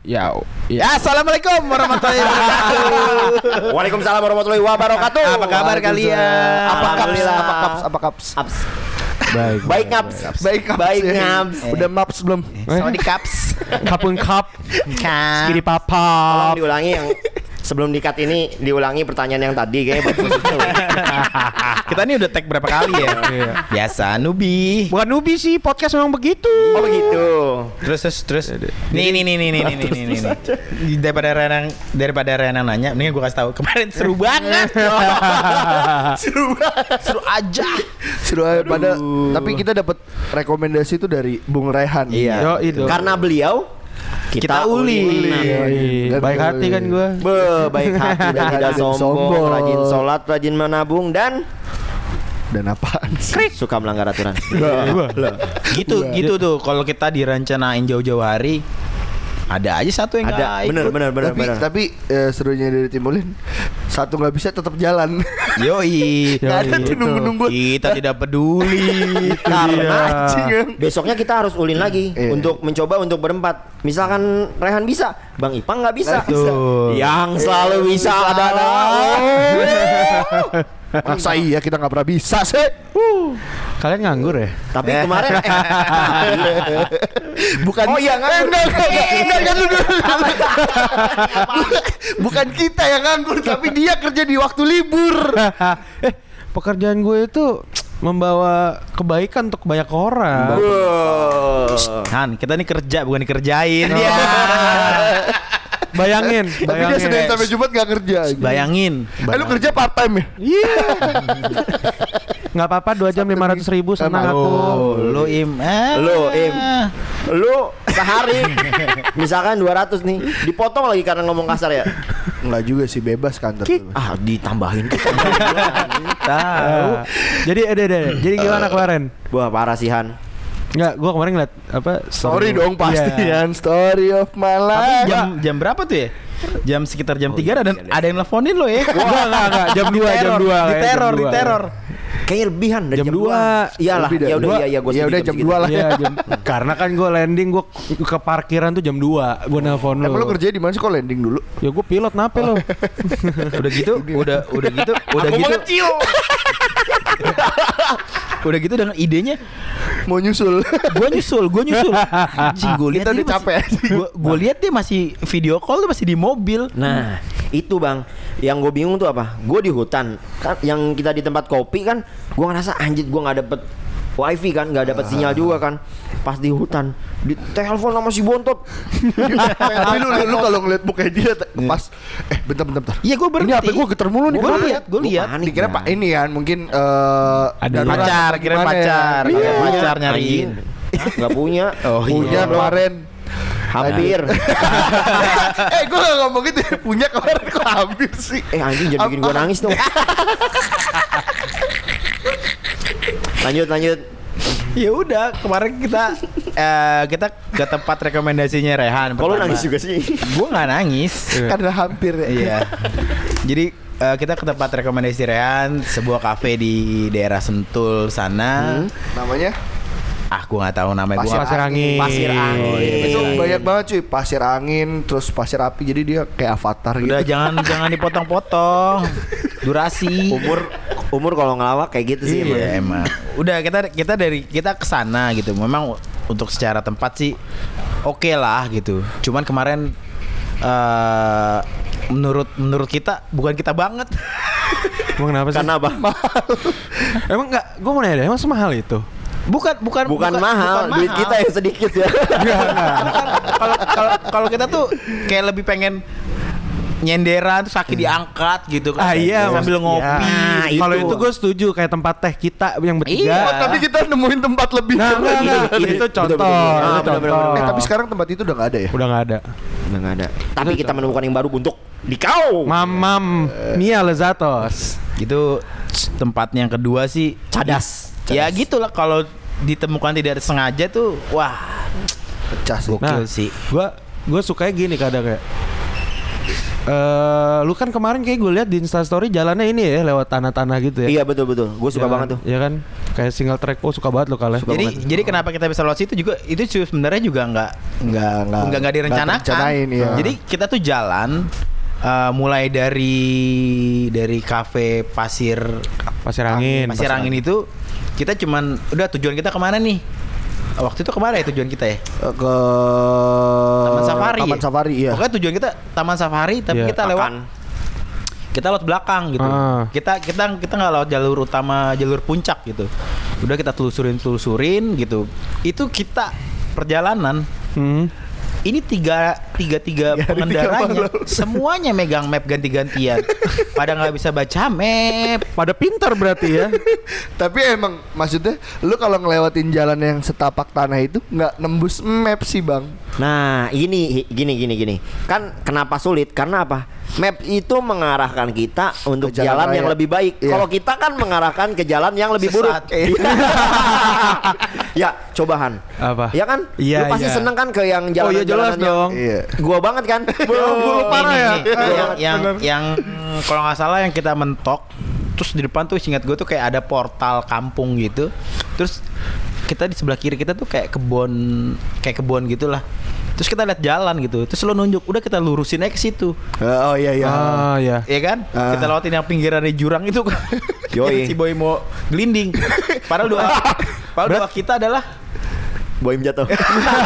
Ya, ya assalamualaikum warahmatullahi wabarakatuh. Waalaikumsalam warahmatullahi wabarakatuh. Apa kabar kalian? Apa kaps? Alhamdulillah. Apa kaps? Apa kaps? Ups. Baik, Baik ngaps. Baik kaps. Baik ya. ngaps. Udah maps belum? Sama di kaps. Kapun kap, skiri papa. Tolong diulangi yang sebelum dikat ini diulangi pertanyaan yang tadi kayaknya bagus itu. Kita ini udah tag berapa kali ya? Biasa nubi. Bukan nubi sih, podcast memang begitu. Oh begitu. Terus terus terus. Nih nih nih nih nih nih nih nih. nih. Daripada Renang daripada Renang nanya, mendingan gue kasih tahu. Kemarin seru banget. seru seru aja. Seru aja pada tapi kita dapat rekomendasi itu dari Bung Rehan. Iya. Yo, itu. Karena beliau Kita, uli. Nah, Dan Baik hati kan gue. Be, baik hati dan tidak sombong, sombong. rajin sholat, rajin menabung dan Dan apaan sih? suka melanggar aturan. gitu gitu tuh kalau kita direncanain jauh-jauh hari ada aja satu yang Ada, nggak bener ikut. bener bener tapi bener. tapi eh, serunya dari Timulin satu nggak bisa tetap jalan. yoi Nggak ada Yoi. tuh nunggu-nunggu. kita tidak peduli Karena Anjing, kan? besoknya kita harus ulin lagi Iya. untuk mencoba untuk berempat. Misalkan Rehan bisa, Bang Ipang nggak bisa. Bisa. Yang selalu bisa adalah Masa iya kita nggak pernah bisa sih? kalian nganggur ya Tapi kemarin eh, Bukan Oh iya, nganggur. Enggak, enggak, enggak, enggak, enggak, enggak, enggak. Bukan kita yang nganggur Tapi dia kerja di waktu libur eh pekerjaan gue itu membawa kebaikan untuk banyak orang. Han kita ini kerja bukan dikerjain ya bayangin Tapi dia Senin bayangin sampai Jumat nggak kerja bayangin Eh lu kerja part time ya? Iya. Nggak apa-apa dua jam lima ratus ribu senang aku. Oh, lu im, eh. Lu, Im. Lu sehari misalkan 200 nih, dipotong lagi karena ngomong kasar ya. Enggak juga sih bebas kantor lu. Ah, ditambahin. Tahu. Jadi ada ada. Jadi gimana kemarin? Wah, parah sih Han. Nggak, gua kemarin ngeliat apa? Story dong pasti Iya. kan Story of my Tapi life jam jam berapa tuh ya? Jam sekitar jam 3 ada ada yang nelfonin lo ya. Enggak, enggak, enggak. Jam Di 2, jam teror, 2 Di teror, di 2. teror. Kayaknya lebih Han dari Jam jam, dua. 2. Iyalah, ya udah Gua- iya iya gua ya udah jam 2 lah. Iya, jam, karena kan gue landing gue ke parkiran tuh jam 2 Gue nelfon lo. Emang lu kerja di mana sih kok landing dulu? Ya gue pilot nape lo? udah gitu, udah udah gitu, udah gitu. udah gitu dengan idenya Mau nyusul gue nyusul, gue nyusul. Anjing gue lihat dia capek masih- Gua gue lihat dia masih video call tuh masih di mobil. Nah, itu Bang. Yang gue bingung tuh apa? Gue di hutan. Kan yang kita di tempat kopi kan, gue ngerasa anjir gue nggak dapet wifi kan, nggak dapet sinyal juga kan. Pas di hutan, di telepon sama si bontot. Tapi lu, lu, lu kalau ngeliat mukanya dia te- pas Eh bentar bentar bentar Iya gue berhenti. Ini HP gue getar mulu nih Gue ya? lihat, gue lihat. Dikira pak ini kan mungkin eh Ada pacar, kira ya? pacar, Iya. pacar nyariin. Nggak punya. Oh Punya kemarin Hampir. Eh gue gak ngomong gitu ya. Punya kemarin kok hampir sih Eh anjing jangan bikin gue nangis dong. lanjut lanjut. Ya udah, kemarin kita eh, kita ke tempat rekomendasinya Rehan. Kalau nangis juga sih. Gue nggak nangis. Karena hampir ya Iya. Jadi eh, kita ke tempat rekomendasi Rehan, sebuah kafe di daerah Sentul sana. Namanya Ah, gue nggak tahu namanya. Pasir Gua Pasir Angin. Pasir angin. Oh, iya, Itu Pasir banyak banget cuy Pasir angin Terus pasir api Jadi dia kayak avatar gitu Udah jangan jangan dipotong-potong. Durasi. Umur umur kalau ngelawak kayak gitu sih. Iya emang. emang. Udah kita kita dari kita ke sana gitu. Memang untuk secara tempat sih oke lah gitu. Cuman kemarin eh menurut menurut kita bukan kita banget. Emang kenapa sih? Karena apa? Emang enggak, gue mau nanya deh, emang semahal itu? Bukan bukan Bukan, mahal, duit kita yang sedikit ya. Bukan. Kalau kalau kalau kita tuh kayak lebih pengen nyenderan terus kaki diangkat gitu kan Ah iya, sambil maksud- ngopi. Nah, iya. Kalau itu. itu gue setuju kayak tempat teh kita yang bertiga. Iya. Oh, tapi kita nemuin tempat lebih Nah, lagi. enggak. Ini- itu contoh. betul, betul. Eh tapi sekarang tempat itu udah gak ada ya? udah nggak ada. Udah nggak ada. Tapi kita menemukan yang baru untuk di kau. Mamam Mia Lezatos. Itu tempatnya yang kedua sih Cadas. Ya gitulah kalau ditemukan tidak sengaja tuh wah Pecah sih gokil sih. Gue gue sukanya gini kadang kayak eh lu kan kemarin kayak gue lihat di Instastory jalannya ini ya lewat tanah-tanah gitu ya. Iya betul betul. Gue suka Ya banget tuh. Iya kan? Kayak single track. Oh, suka banget lo kalian. Suka Jadi banget. jadi kenapa kita bisa lewat situ juga itu sebenarnya juga nggak nggak Nggak- nggak direncanakan. direncanain, iya. Jadi kita tuh jalan eh, mulai dari dari kafe pasir Pasir angin. pasir angin itu kita cuman udah tujuan kita ke mana nih? Waktu itu ke mana ya tujuan kita ya? Eh, ke Taman Safari. Taman ya? Safari iya. Pokoknya tujuan kita Taman Safari tapi Iya. kita lewat kita lewat belakang gitu. Ah. Kita kita kita nggak lewat jalur utama, jalur puncak gitu. Udah kita telusurin telusurin gitu. Itu kita perjalanan Hmm. Ini tiga tiga tiga pengendaranya tiga semuanya megang map ganti-gantian. Pada nggak bisa baca map. Pada pintar berarti ya. Tapi emang maksudnya lu kalau ngelewatin jalan yang setapak tanah itu nggak nembus map sih bang. Nah, ini gini gini gini. Kan kenapa sulit? Karena apa? Map itu mengarahkan kita untuk Ke jalan jalan, yang lebih baik. Iya. Kalau kita kan mengarahkan ke jalan yang lebih buruk. Sesat. ya, cobahan. Apa? Ya kan? Iya, Lu pasti iya. seneng kan ke yang jalan Oh iya jelas dong. Iya. Gua banget kan? Lu parah Ini ya? yang Iya, yang, bener. yang kalau nggak salah yang kita mentok terus di depan tuh ingat gue tuh kayak ada portal kampung gitu terus kita di sebelah kiri kita tuh kayak kebun kayak kebun gitulah terus kita lihat jalan gitu terus lo nunjuk udah kita lurusin aja ke situ Eh, oh iya iya. Ah, ya. ya kan Ah. kita lewatin yang pinggiran di jurang itu kan Yoi. si boy mau gelinding padahal doa padahal doa kita adalah Boim jatuh.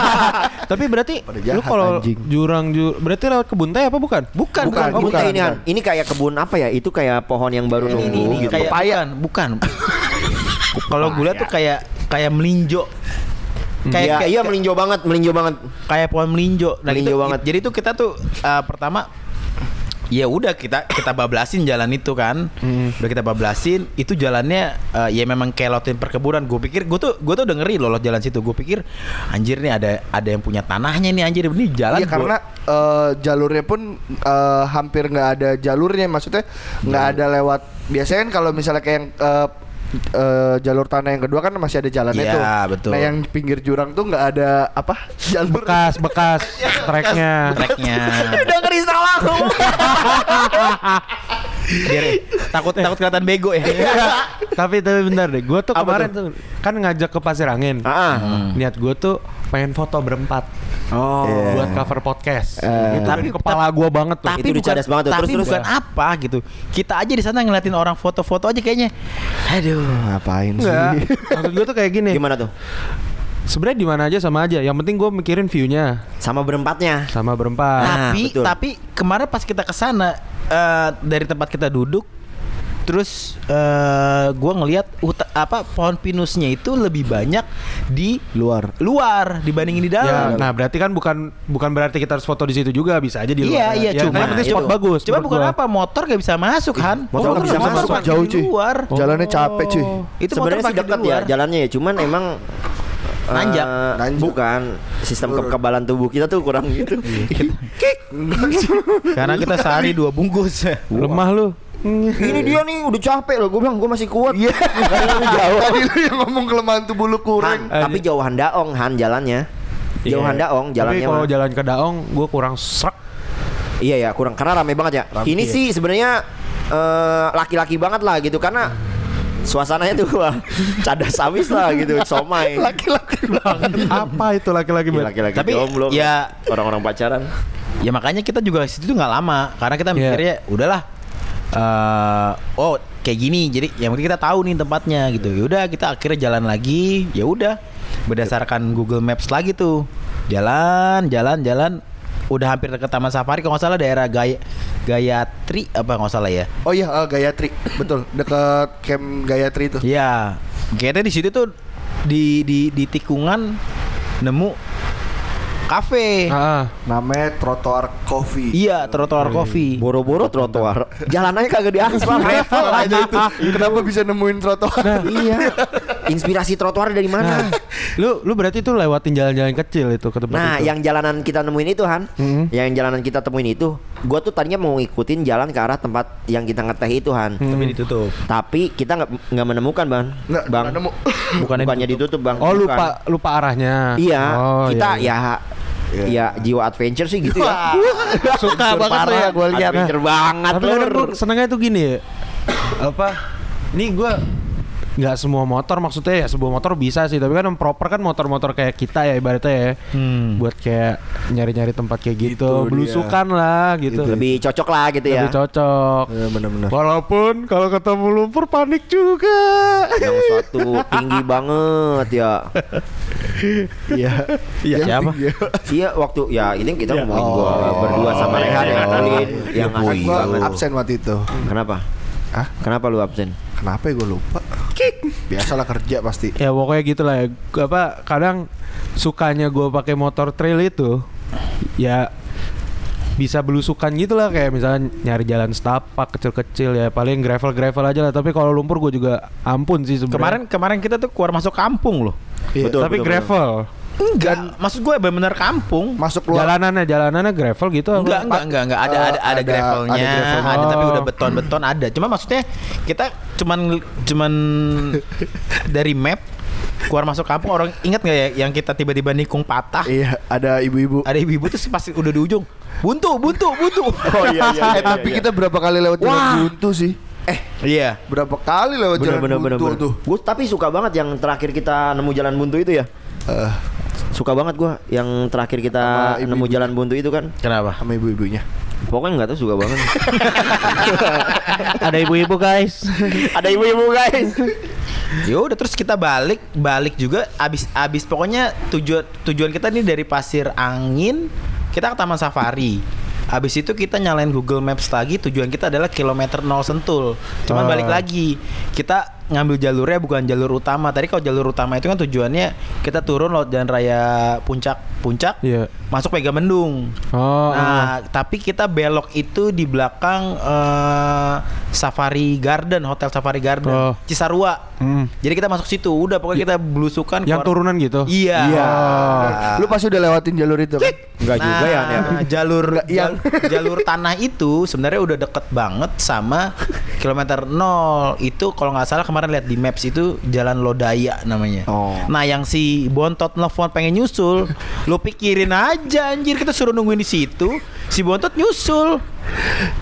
Tapi berarti lu kalau jurang ju berarti lewat kebun teh apa bukan? bukan Bukan, Oh, bukan, bukan, ini bukan. Han. Ini kayak kebun apa ya? Itu kayak pohon yang baru ini, ini, tumbuh ini, gitu. kayak Pepaya. bukan bukan kalau gue lihat tuh kayak kayak melinjo kayak Iya, kayak iya melinjo banget, melinjo banget. kayak pohon melinjo. Nah, Melinjo itu- banget. Jadi tuh kita tuh uh, pertama ya udah kita kita bablasin jalan itu kan. Udah kita bablasin, itu jalannya uh, ya memang kayak lotin perkebunan. Gue pikir gue tuh gue tuh dengeri loh jalan situ. Gue pikir anjir nih ada ada yang punya tanahnya nih anjir ini jalan. Iya gua- karena eh, jalurnya pun eh, hampir nggak ada jalurnya maksudnya nggak ada lewat biasanya kan kalau misalnya kayak yang eh, eh, jalur tanah yang kedua kan masih ada jalannya Iya, tuh. betul. Nah yang pinggir jurang tuh nggak ada apa jalur. Bekas bekas treknya. treknya. Udah ngeri salah. Biar takut takut kelihatan bego ya. tapi tapi bentar deh, gue tuh Apa kemarin tuh? kan ngajak ke Pasir Angin. Ah, ah. Niat gue tuh pengen foto berempat Oh. Iya. buat cover podcast. Eh. Itu Tapi- kepala gue banget tuh. tapi Itu bukan banget tuh. tapi Terus, terus. bukan apa gitu. Kita aja di sana ngeliatin orang foto-foto aja kayaknya. Aduh. Ngapain sih? Maksud gue tuh kayak gini. Gimana tuh? Sebenarnya di mana aja sama aja. Yang penting gue mikirin view-nya Sama berempatnya. sama berempat. Nah, tapi betul. tapi kemarin pas kita ke sana eh, dari tempat kita duduk terus eh, gua ngelihat apa pohon pinusnya itu lebih banyak di Luar. luar dibandingin di Ya, dalam. nah berarti kan bukan bukan berarti kita harus foto di situ juga bisa aja di Iya luar. iya Ya, cuma itu. spot bagus. Coba menurut bukan gua. apa motor gak bisa masuk kan? Motor nggak bisa masuk, parkir jauh, di cuy. luar. Jalannya capek cuy. Itu motor Sebenarnya sih dekat ya jalannya ya, cuman emang eh, Nanjak. Nanjak. Bukan sistem kekebalan tubuh kita tuh kurang gitu. Karena kita sehari dua bungkus. Lemah lu. Ini dia nih udah capek loh, gue bilang gue masih kuat. Iya. jauh. Tadi lu yang ngomong kelemahan tubuh lu Han, kurang. tapi jauhan daong Han jalannya. Jauhan Iya. daong Tapi jalannya. kalau mah. jalan ke Daong gue kurang serak. Iya ya kurang karena rame banget ya. Ini sih sebenarnya eh, laki-laki banget lah gitu karena suasananya tuh wah cadas habis lah gitu somai. Laki-laki banget. apa itu laki-laki Iya, Bet? laki-laki Tapi, jomblo ya- orang-orang pacaran. Ya makanya kita juga situ tuh nggak lama karena kita Iya. mikirnya udahlah eh oh kayak gini jadi yang penting kita tahu nih tempatnya gitu. Yaudah kita akhirnya jalan lagi. Ya udah berdasarkan Google Maps lagi tuh jalan jalan jalan udah hampir dekat Taman Safari kalau nggak salah daerah Gaya Gayatri apa nggak salah ya. Oh iya, eh, Gayatri. Betul, deket camp Gayatri itu. Iya. Kayaknya di situ tuh di di di tikungan nemu kafe. Ah, Namanya Trotoar Coffee. Iya, trotoar kopi. Boro-boro trotoar. Jalanannya kagak di aspal. Level aja itu. Kenapa bisa nemuin trotoar? iya. Inspirasi trotoar dari mana? lu lu berarti tuh lewatin jalan-jalan kecil itu ke tempat Nah, itu. yang jalanan kita nemuin itu Han, Hmm. yang jalanan kita temuin itu, gua tuh tadinya mau ngikutin jalan ke arah tempat yang kita ngeteh itu Han. Tapi ditutup. Tapi kita nggak nggak menemukan bang, Nggak, bang. nemu. Bukannya Bukannya ditutup bang. Oh Bukan. lupa lupa arahnya. Iya, Oh, kita iya, iya. ya ya jiwa adventure sih gitu ya. Suka banget tuh ya gue lihat. Adventure banget Tapi gue senengnya tuh gini ya Apa Ini gue nggak semua motor maksudnya ya sebuah motor bisa sih tapi kan yang proper kan motor-motor kayak kita ya ibaratnya ya Hmm. buat kayak nyari-nyari tempat kayak gitu Itu dia. belusukan lah gitu Lebih cocok lah gitu ya. lebih cocok Iya, bener-bener. walaupun kalau ketemu lumpur panik juga Yang satu tinggi banget ya. Iya. Iya, Yang siapa? tinggi. Iya waktu ya ini kita ngomongin Oh. gua berdua sama Rehan yang ngomongin yang Ya, Kan asik gua absen waktu itu. Kenapa? Hah? Kenapa lu absen? Kenapa ya gue lupa? Biasalah kerja pasti. ya pokoknya gitu lah ya apa kadang sukanya gue pakai motor trail itu ya bisa belusukan gitu lah kayak misalnya nyari jalan setapak kecil-kecil ya paling gravel-gravel aja lah tapi kalau lumpur gue juga ampun sih sebenarnya Kemarin kemarin kita tuh keluar masuk kampung loh. Iya. Betul, tapi betul, gravel Enggak, maksud gue benar-benar kampung. Masuk keluar. jalanannya jalanannya gravel gitu? Enggak, enggak, enggak, enggak ada Eh, ada ada ada- gravelnya, ada ada, gravel. tapi Oh. udah beton-beton ada. Cuma maksudnya kita cuman cuman dari map keluar masuk kampung orang ingat nggak ya yang kita tiba-tiba nikung patah Iya, ada ibu-ibu. ada ibu-ibu tuh pasti udah di ujung buntu buntu buntu Oh iya iya. Eh, tapi kita berapa kali lewat jalan buntu sih? iya Berapa kali lewat Bener jalan bener bener. buntu bener. tuh? Gue tapi suka banget yang terakhir kita nemu jalan buntu itu ya. Eh, Suka banget gua yang terakhir kita ibu-ibu. nemu jalan buntu itu kan. kenapa sama ibu-ibunya. Pokoknya nggak tahu suka banget. ada ibu-ibu guys Ada ibu-ibu guys. ya udah terus kita balik balik juga abis abis pokoknya tujuan tujuan kita nih dari pasir angin kita ke taman safari Abis itu kita nyalain Google Maps lagi tujuan kita adalah kilometer 0 Sentul. Cuman Oh. balik lagi kita ngambil jalurnya bukan jalur utama. Tadi kalau jalur utama itu kan tujuannya kita turun lewat jalan raya puncak puncak Iya. masuk Megamendung. oh Nah, tapi kita belok itu di belakang eh, Safari Garden, Hotel Safari Garden, Oh. Cisarua. Hmm. Jadi kita masuk situ, udah pokoknya kita belusukan yang keluar- turunan gitu Iya. Iya. Nah, Lu pasti udah lewatin jalur itu kan? Enggak juga ya. ya. Nah, jalur Nggak, yang- jal- jalur tanah itu sebenarnya udah deket banget sama kilometer 0 itu kalau nggak salah kemarin lihat di maps itu jalan Lodaya namanya. Oh. Nah yang si Bontot nelfon pengen nyusul, lu pikirin aja anjir kita suruh nungguin di situ, si Bontot nyusul.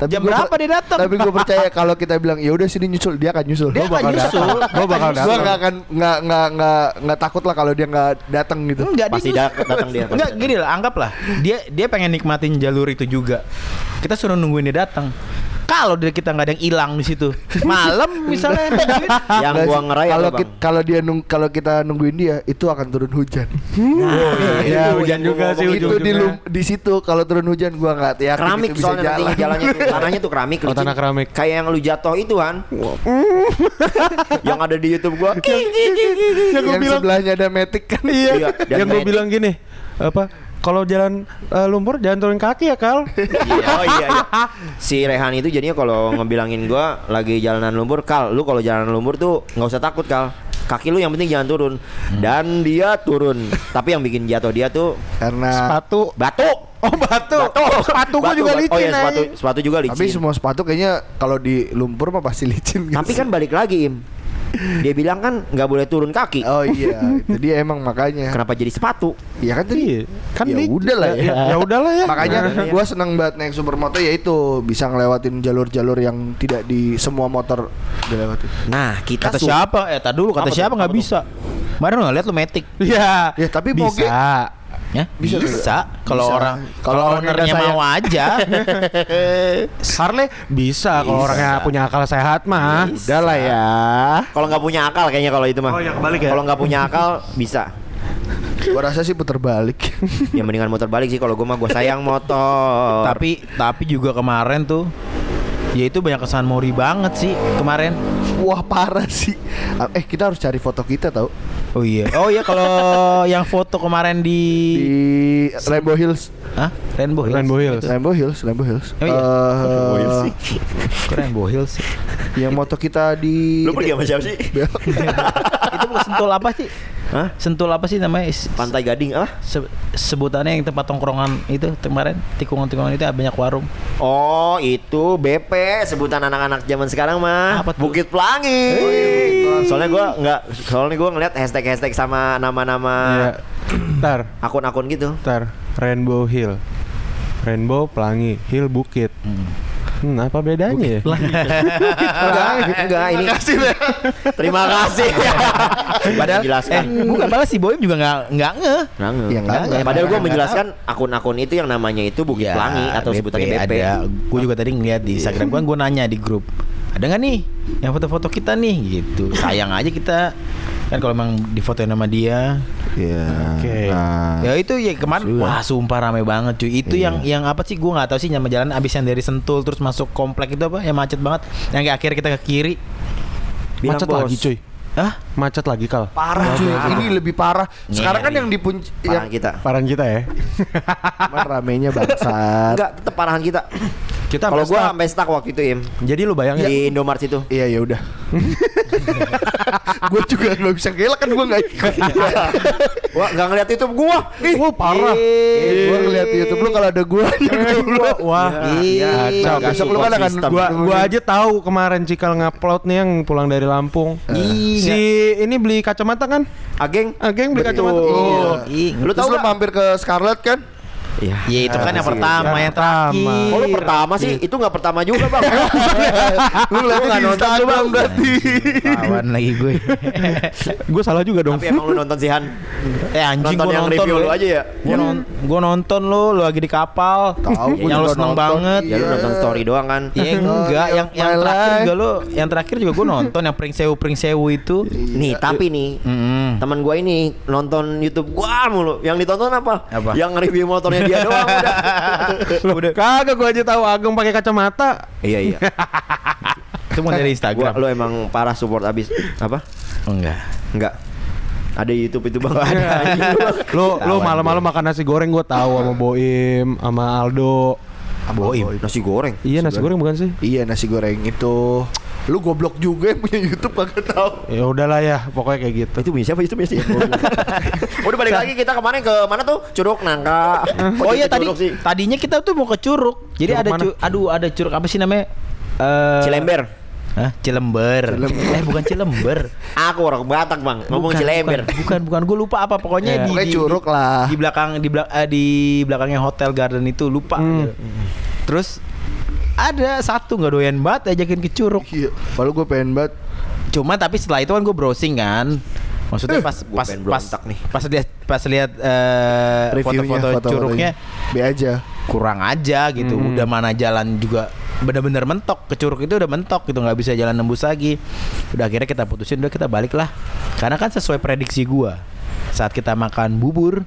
Jam gua- berapa dia datang? Tapi gue percaya kalau kita bilang ya udah sini nyusul, dia akan nyusul. Dia Gua akan nyusul. Gua bakal Gue datang. nggak akan nggak nggak nggak nggak takut lah kalau dia nggak datang gitu. Enggak, dia Pasti dat- datang dia, Enggak, gini lah, anggaplah dia dia pengen nikmatin jalur itu juga. Kita suruh nungguin dia datang. Kalau dia kita nggak ada yang hilang di situ, malam misalnya. Yang gua sih, ngeray kalau kalau dia nung kalau kita nungguin dia itu akan turun hujan. ya Itu hujan yang juga gua sih ngomong. itu di lum- di situ kalau turun hujan gua nggak yakin keramik itu bisa soalnya jalan. jalannya tanahnya tuh keramik Oh, tanah keramik. kayak yang lu jatuh itu kan yang ada di YouTube gua. Yang sebelahnya ada metik kan. Iya, yang gue main- bilang gini apa kalau jalan eh, lumpur jangan turun kaki ya kal Iya, oh iya, iya. Si Rehan itu jadinya kalau ngebilangin gua lagi jalanan lumpur, Kal, lu kalau jalanan lumpur tuh nggak usah takut, Kal. Kaki lu yang penting jangan turun. Dan dia turun. Tapi yang bikin jatuh dia tuh Karena sepatu batu. oh batu sepatu gue Batu, juga batu. licin Oh iya, sepatu sepatu juga licin. tapi semua sepatu kayaknya kalau di lumpur mah pasti licin. gitu. Tapi kan balik lagi, Im. Dia bilang kan nggak boleh turun kaki. Oh iya, itu dia emang makanya. Kenapa jadi sepatu? Ya kan tadi. Iya, kan ya udah lah ya. ya, ya udahlah ya Makanya Nah, gua seneng banget naik supermoto ya itu bisa ngelewatin jalur-jalur yang tidak di semua motor dilewatin. Nah, kita kata siapa? Eh, tadi dulu kata siapa nggak bisa. Kemarin lihat lu metik. Iya Ya, tapi moge- bisa Ya, Bisa bisa. Kalau orang Kalau ownernya mau aja. Harley bisa kalau orangnya punya akal sehat mah Udah lah ya. kalau nggak punya akal kayaknya kalau itu mah. Oh, kebalik ya? Kalau nggak punya akal bisa. Gua rasa sih puter balik. Ya mendingan motor balik sih kalau gua mah gua sayang motor. tapi tapi juga kemarin tuh ya itu banyak kesan Mori banget sih kemarin. Wah parah sih. Eh kita harus cari foto kita tau Oh iya. Oh iya kalau yang foto kemarin di, di Rainbow Hills. Hah? Rainbow Hills. Rainbow Hills. Rainbow Hills, Rainbow Hills. Oh iya. Kok Rainbow Hills sih? yang moto kita di Lu pergi sama siapa sih? itu bukan sentul apa sih? Hah? Sentul apa sih namanya? Pantai Gading ah? se- sebutannya yang tempat tongkrongan itu kemarin tikungan-tikungan itu banyak warung. Oh, itu BP sebutan anak-anak zaman sekarang mah. Apa tuh? Bukit Pelangi. Oh, iya, Bukit Pelangi. Soalnya gua nggak soalnya gua ngeliat hashtag-hashtag sama nama-nama Iya. Ntar, akun-akun gitu. ntar Rainbow Hill. Rainbow Pelangi, Hill Bukit. Hmm, apa bedanya ya? enggak, enggak ini. Terima kasih. Padahal Jelaskan. eh bukan padahal si Boim juga nggak nggak nge. Nah, nge. Ya, enggak, enggak. Padahal gue menjelaskan akun-akun itu yang namanya itu Bukit Pelangi atau sebutannya BP. Ada. Gue juga tadi ngeliat di Instagram gue, gue nanya di grup. Ada nggak nih yang foto-foto kita nih gitu. Sayang aja kita kan kalau emang difotoin sama dia. Iya. Oke. Nah, Ya itu ya kemarin wah sumpah rame banget cuy. Itu yang yang apa sih gue nggak tahu sih nama jalan abis yang dari Sentul terus masuk komplek itu apa yang macet banget. Yang kayak akhirnya kita ke kiri. Bilang, Macet "Bos." lagi cuy. Ah, Macet lagi kal. parah cuy. Ini lebih parah. Sekarang kan Ngeri. yang di punc Parahan yang kita. Parahan kita ya. cuman ramenya bangsat. Enggak, tetap parahan kita. Kita Kalau gue stuck. sampai stuck waktu itu, Im. Jadi lu bayangin Di Indomaret itu. Iya ya udah. gue juga nggak bisa gelak kan gue nggak ikut. Wah, enggak ngeliat itu gua. Ih, Wah parah. gue ngeliat YouTube lu kalau ada gue. Wah, Wah, Iya. kacau. Nggak besok lu kan akan-. Gua gua aja tahu kemarin Cikal ngupload nih yang pulang dari Lampung. Si ini beli kacamata kan? Ageng. Ageng beli Betul. kacamata. Oh. Ih, Lu tahu lu mampir ke Scarlett kan? Iya. Ya itu kan yang Makasih. pertama, Yang yang pertama. terakhir. Oh, lu pertama sih, itu nggak pertama juga, Bang. Lu Gua lihat nggak di nonton Bang. berarti. Kawan lagi gue. Gue salah juga dong. Tapi emang lu nonton sih Han. eh anjing Nonton gue yang nonton review lu aja ya. Gue non nonton lu, lu lagi di kapal. Tahu, gua yang lu seneng nonton. banget. Ya lu Iya. nonton story doang kan. Ya enggak, yang yang terakhir juga lu, yang terakhir juga gue nonton yang pring sewu pring sewu itu. Nih, tapi nih teman gua ini nonton YouTube gua mulu. Yang ditonton apa? Apa? Yang review motornya dia doang udah. Udah. Kagak gua aja tahu Ageng pakai kacamata. Iya iya. Itu mau dari Gua Instagram. lu emang parah support abis apa? Oh, enggak. Enggak. Ada YouTube itu bang. Lu lu Kawan malam-malam makan nasi goreng gua tahu sama Boim, sama Aldo. Boim. Nasi goreng. Iya nasi goreng bukan sih? Iya nasi goreng itu. Lu goblok juga yang punya YouTube kagak tahu. Ya udahlah ya, pokoknya kayak gitu. Itu punya siapa itu punya siapa? Udah balik lagi kita kemarin ke mana tuh? Curug Nangka. Oh iya tadi sih? tadinya kita tuh mau ke Curug. Jadi Curug ada mana? cu- aduh ada Curug apa sih namanya? Eh Cilember. Hah? Cilember. Eh bukan Cilember. Aku orang Batak bang. Ngomong Bukan, Cilember. Bukan, bukan, bukan. Gue lupa apa pokoknya Ya. di, Pokoknya di- Curug lah. Di belakang di belak eh, di belakangnya Hotel Garden itu lupa. Hmm. gitu. Terus ada satu nggak doyan banget ajakin ke Curug. Iya. Kalau gue pengen banget. Cuma tapi setelah itu kan gue browsing kan. Maksudnya pas Gua pas pengen pas berontak nih. pas lihat pas lihat eh, Reviewnya, foto-foto curugnya B aja. kurang aja gitu. Hmm. Udah mana jalan juga bener-bener mentok ke curug itu udah mentok gitu nggak bisa jalan nembus lagi. Udah akhirnya kita putusin udah kita balik lah. Karena kan sesuai prediksi gua saat kita makan bubur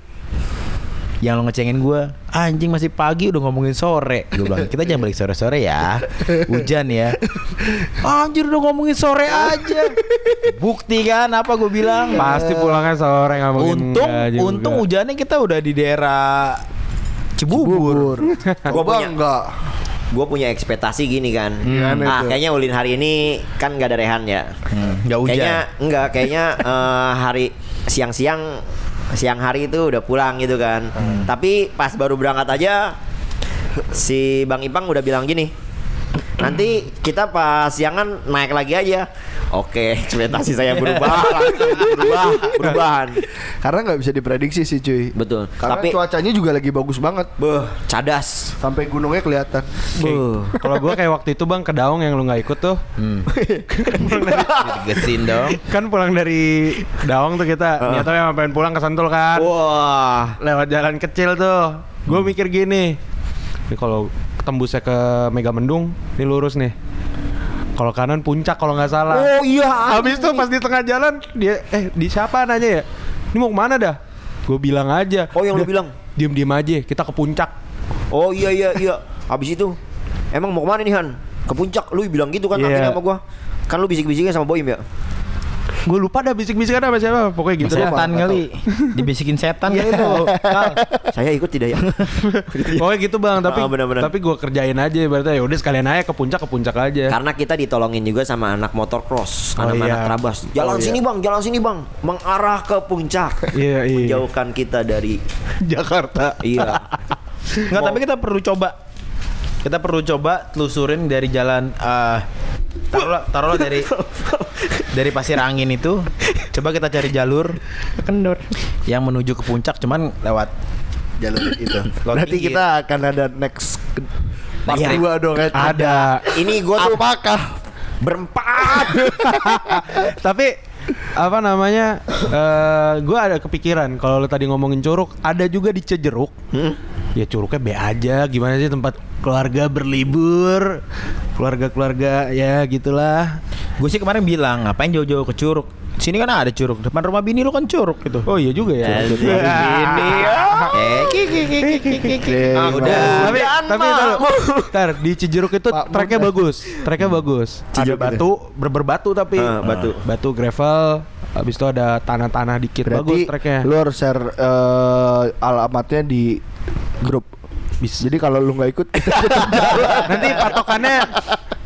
yang lo ngecengin gua anjing masih pagi udah ngomongin sore gue bilang kita jangan balik sore-sore ya hujan ya anjir udah ngomongin sore aja bukti kan apa gue bilang Pasti pulangnya sore nggak mungkin untung untung hujannya kita udah di daerah Cibubur. Gua punya- enggak. Gue punya ekspektasi gini kan. Gimana ah kayaknya Ulin hari ini kan nggak ada rehan ya. Hmm, nggak hujan. Kayaknya enggak, kayaknya eh, hari siang-siang siang hari itu udah pulang gitu kan. Hmm. Tapi pas baru berangkat aja si Bang Ipang udah bilang gini. Nanti kita pas siangan naik lagi aja. Oke, ekspektasi saya berubah, berubah, perubahan. Karena nggak bisa diprediksi sih cuy. Betul. Karena Tapi cuacanya juga lagi bagus banget. beuh, cadas. Sampai gunungnya kelihatan. Beuh. Kalau gua kayak waktu itu bang ke Daung yang lu nggak ikut tuh, Hmm. Ditegesin dong. kan pulang dari Daung tuh kita niatnya mau pengen pulang ke Sentul kan, Wah. lewat jalan kecil tuh, gue mikir gini, ini kalau tembusnya ke Megamendung, ini lurus nih. Kalau kanan puncak kalau nggak salah. Oh iya. Habis itu pas di tengah jalan dia eh di siapa nanya ya? Ini mau ke mana dah? Gue bilang aja. Oh, yang lu bilang? Diem-diem aja, kita ke puncak. Oh iya iya iya. Habis itu emang mau ke mana nih Han? Ke puncak. Lu bilang gitu kan Iya. akhirnya sama gua. Kan lu bisik-bisiknya sama Boim ya? Gue lupa dah bisik-bisikan sama siapa. Pokoknya gitu setan kali. Dibisikin setan kali itu. Kal. Saya ikut tidak ya? Pokoknya gitu bang, tapi Ah, benar-benar. tapi gue kerjain aja berarti ya udah sekalian aja ke puncak ke puncak aja. Karena kita ditolongin juga sama anak motocross, Oh, anak-anak iya. terabas. Jalan Oh, iya. sini bang, jalan sini bang, mengarah ke puncak. Iya iya. Menjauhkan kita dari Jakarta. iya. Enggak, tapi kita perlu coba. Kita perlu coba telusurin dari jalan eh taruhlah taruhlah dari dari Pasir Angin itu coba kita cari jalur Kendor. yang menuju ke puncak cuman lewat jalur itu. Berarti pinggir. kita akan ada next part Iya. dua dong kan. Ada. Ini gue tuh Apakah berempat. Tapi apa namanya? eh gue ada kepikiran kalau lu tadi ngomongin curug, ada juga di Cejeruk. Hmm? Ya curugnya B aja, gimana sih tempat keluarga berlibur, keluarga-keluarga ya gitulah. gue sih kemarin bilang ngapain jauh-jauh ke Curug sini kan ada Curug depan rumah bini lu kan Curug gitu Oh iya juga ya. Curug. ini ya. eh ki ki ki ki ki ki ki. Ah, udah tapi tapi ntar, ntar, di Cijeruk itu treknya bagus, treknya bagus. Ada batu, ber berbatu tapi Ah, batu. batu gravel. Habis itu ada tanah-tanah dikit bagus berarti treknya. lu harus share eh, alamatnya di grup. Bisa. Jadi kalau lu nggak ikut kita Nanti patokannya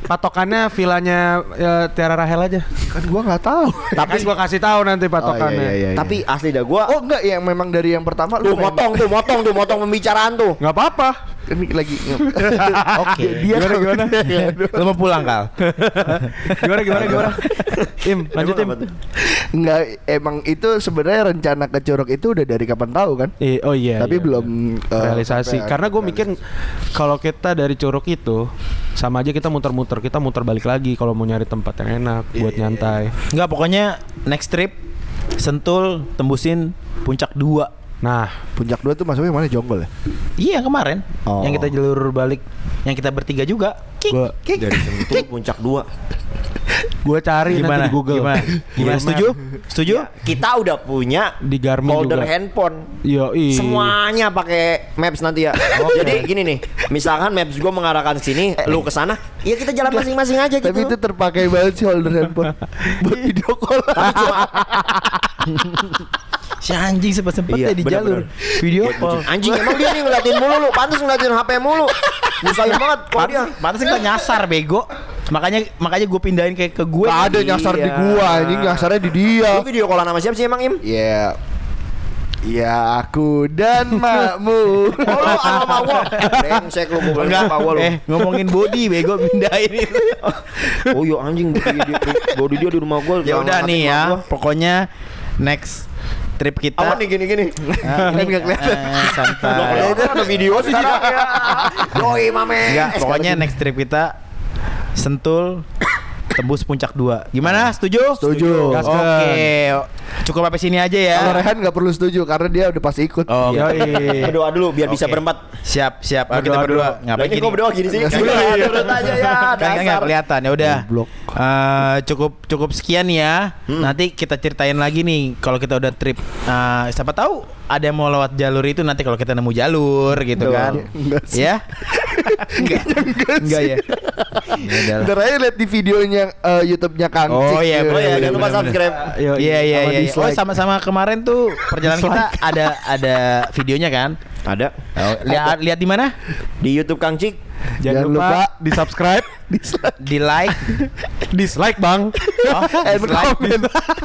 patokannya vilanya ya, Tiara Rahel aja. kan gua nggak tahu. Tapi gua kasih tahu nanti patokannya. Oh, iya, iya, iya. Tapi asli dah gue. Oh enggak yang memang dari yang pertama Tuh lu main- motong tuh, motong tuh, motong pembicaraan tuh. Nggak apa-apa. Ini lagi oke dia Gimana, gimana? lu mau pulang kal Gimana gimana gimana? Im, lanjut Im. Enggak emang itu sebenarnya rencana ke Curug itu udah dari kapan tahu kan? Eh, oh iya. Tapi iya. belum eh, realisasi. sampai Karena gue mikir kalau kita dari Curug itu sama aja kita muter-muter, kita muter balik lagi kalau mau nyari tempat yang enak buat nyantai. nggak pokoknya next trip Sentul tembusin puncak 2 Nah, puncak dua tuh masuknya mana jonggol ya? Iya yang kemarin Oh. Yang kita jalur balik Yang kita bertiga juga Kik, Gua- kik. Dari Sentul puncak dua. gue cari Gimana? nanti di Google. Gimana? Gimana? Google Setuju? Setuju? Kita udah punya Di Garmin folder juga. handphone. Yo, Semuanya pakai maps nanti ya. Jadi gini nih, misalkan maps gue mengarahkan ke sini, lu ke sana, ya kita jalan masing-masing aja gitu. Tapi itu terpakai banget sih holder handphone buat video call. Si anjing Iya, sempet-sempetnya di jalur. Video Ya, call Anjing emang dia nih ngeliatin mulu lu, pantas ngeliatin HP mulu. Nyusahin banget kalau dia. Pantes kita nyasar bego Makanya makanya gue pindahin kayak ke gue Gak ada nyasar di Iya. gua, anjing nyasarnya di dia. Lu video callan sama siapa sih emang Im? Ya, ya aku dan makmu. Oh lu sama gua. Brengsek lu gua Enggak, sama gua lu. eh ngomongin body bego pindahin itu Oh iya anjing body dia, body dia di rumah gua. Ya udah nih ya gua. Pokoknya next trip kita Apa nih gini-gini? Ah, ini Nggak kelihatan. eh, Loh, santai ada video sih sekarang ya. Doi mame. Eh, pokoknya next trip kita Sentul tembus puncak 2. Gimana? Setuju? Setuju. Oke. Cukup sampai sini aja ya. Kalau Rehan nggak perlu setuju karena dia udah pasti ikut. Oh, lagi. Berdoa dulu biar bisa Oke. berempat. Siap, siap. Ayo kita Berdoa. Ngapain gini? kok berdoa gini sih? Iya. Iya, Turut aja ya. Kan nggak kelihatan ya udah. Eh, cukup cukup sekian ya. Hmm. Nanti kita ceritain lagi nih kalau kita udah trip. Eh, siapa tahu ada yang mau lewat jalur itu nanti kalau kita nemu jalur gitu Betul. kan. Ya? Enggak. Enggak ya. Ya lah. Ntar aja lihat di videonya eh, YouTube-nya Kang Oh, iya, Oh ya, Bener, jangan lupa subscribe. Iya iya iya. iya. Oh sama-sama kemarin tuh perjalanan kita ada ada videonya kan? Ada Oh, lihat lihat di mana? di YouTube Kang Cik. Jangan, Jangan lupa, lupa di subscribe, Di like, dislike bang. oh, And dislike,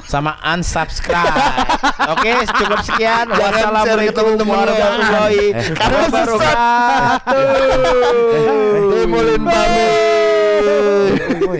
sama unsubscribe. Oke, cukup sekian. Wassalamualaikum warahmatullahi Karena wabarakatuh. Timulin pamit.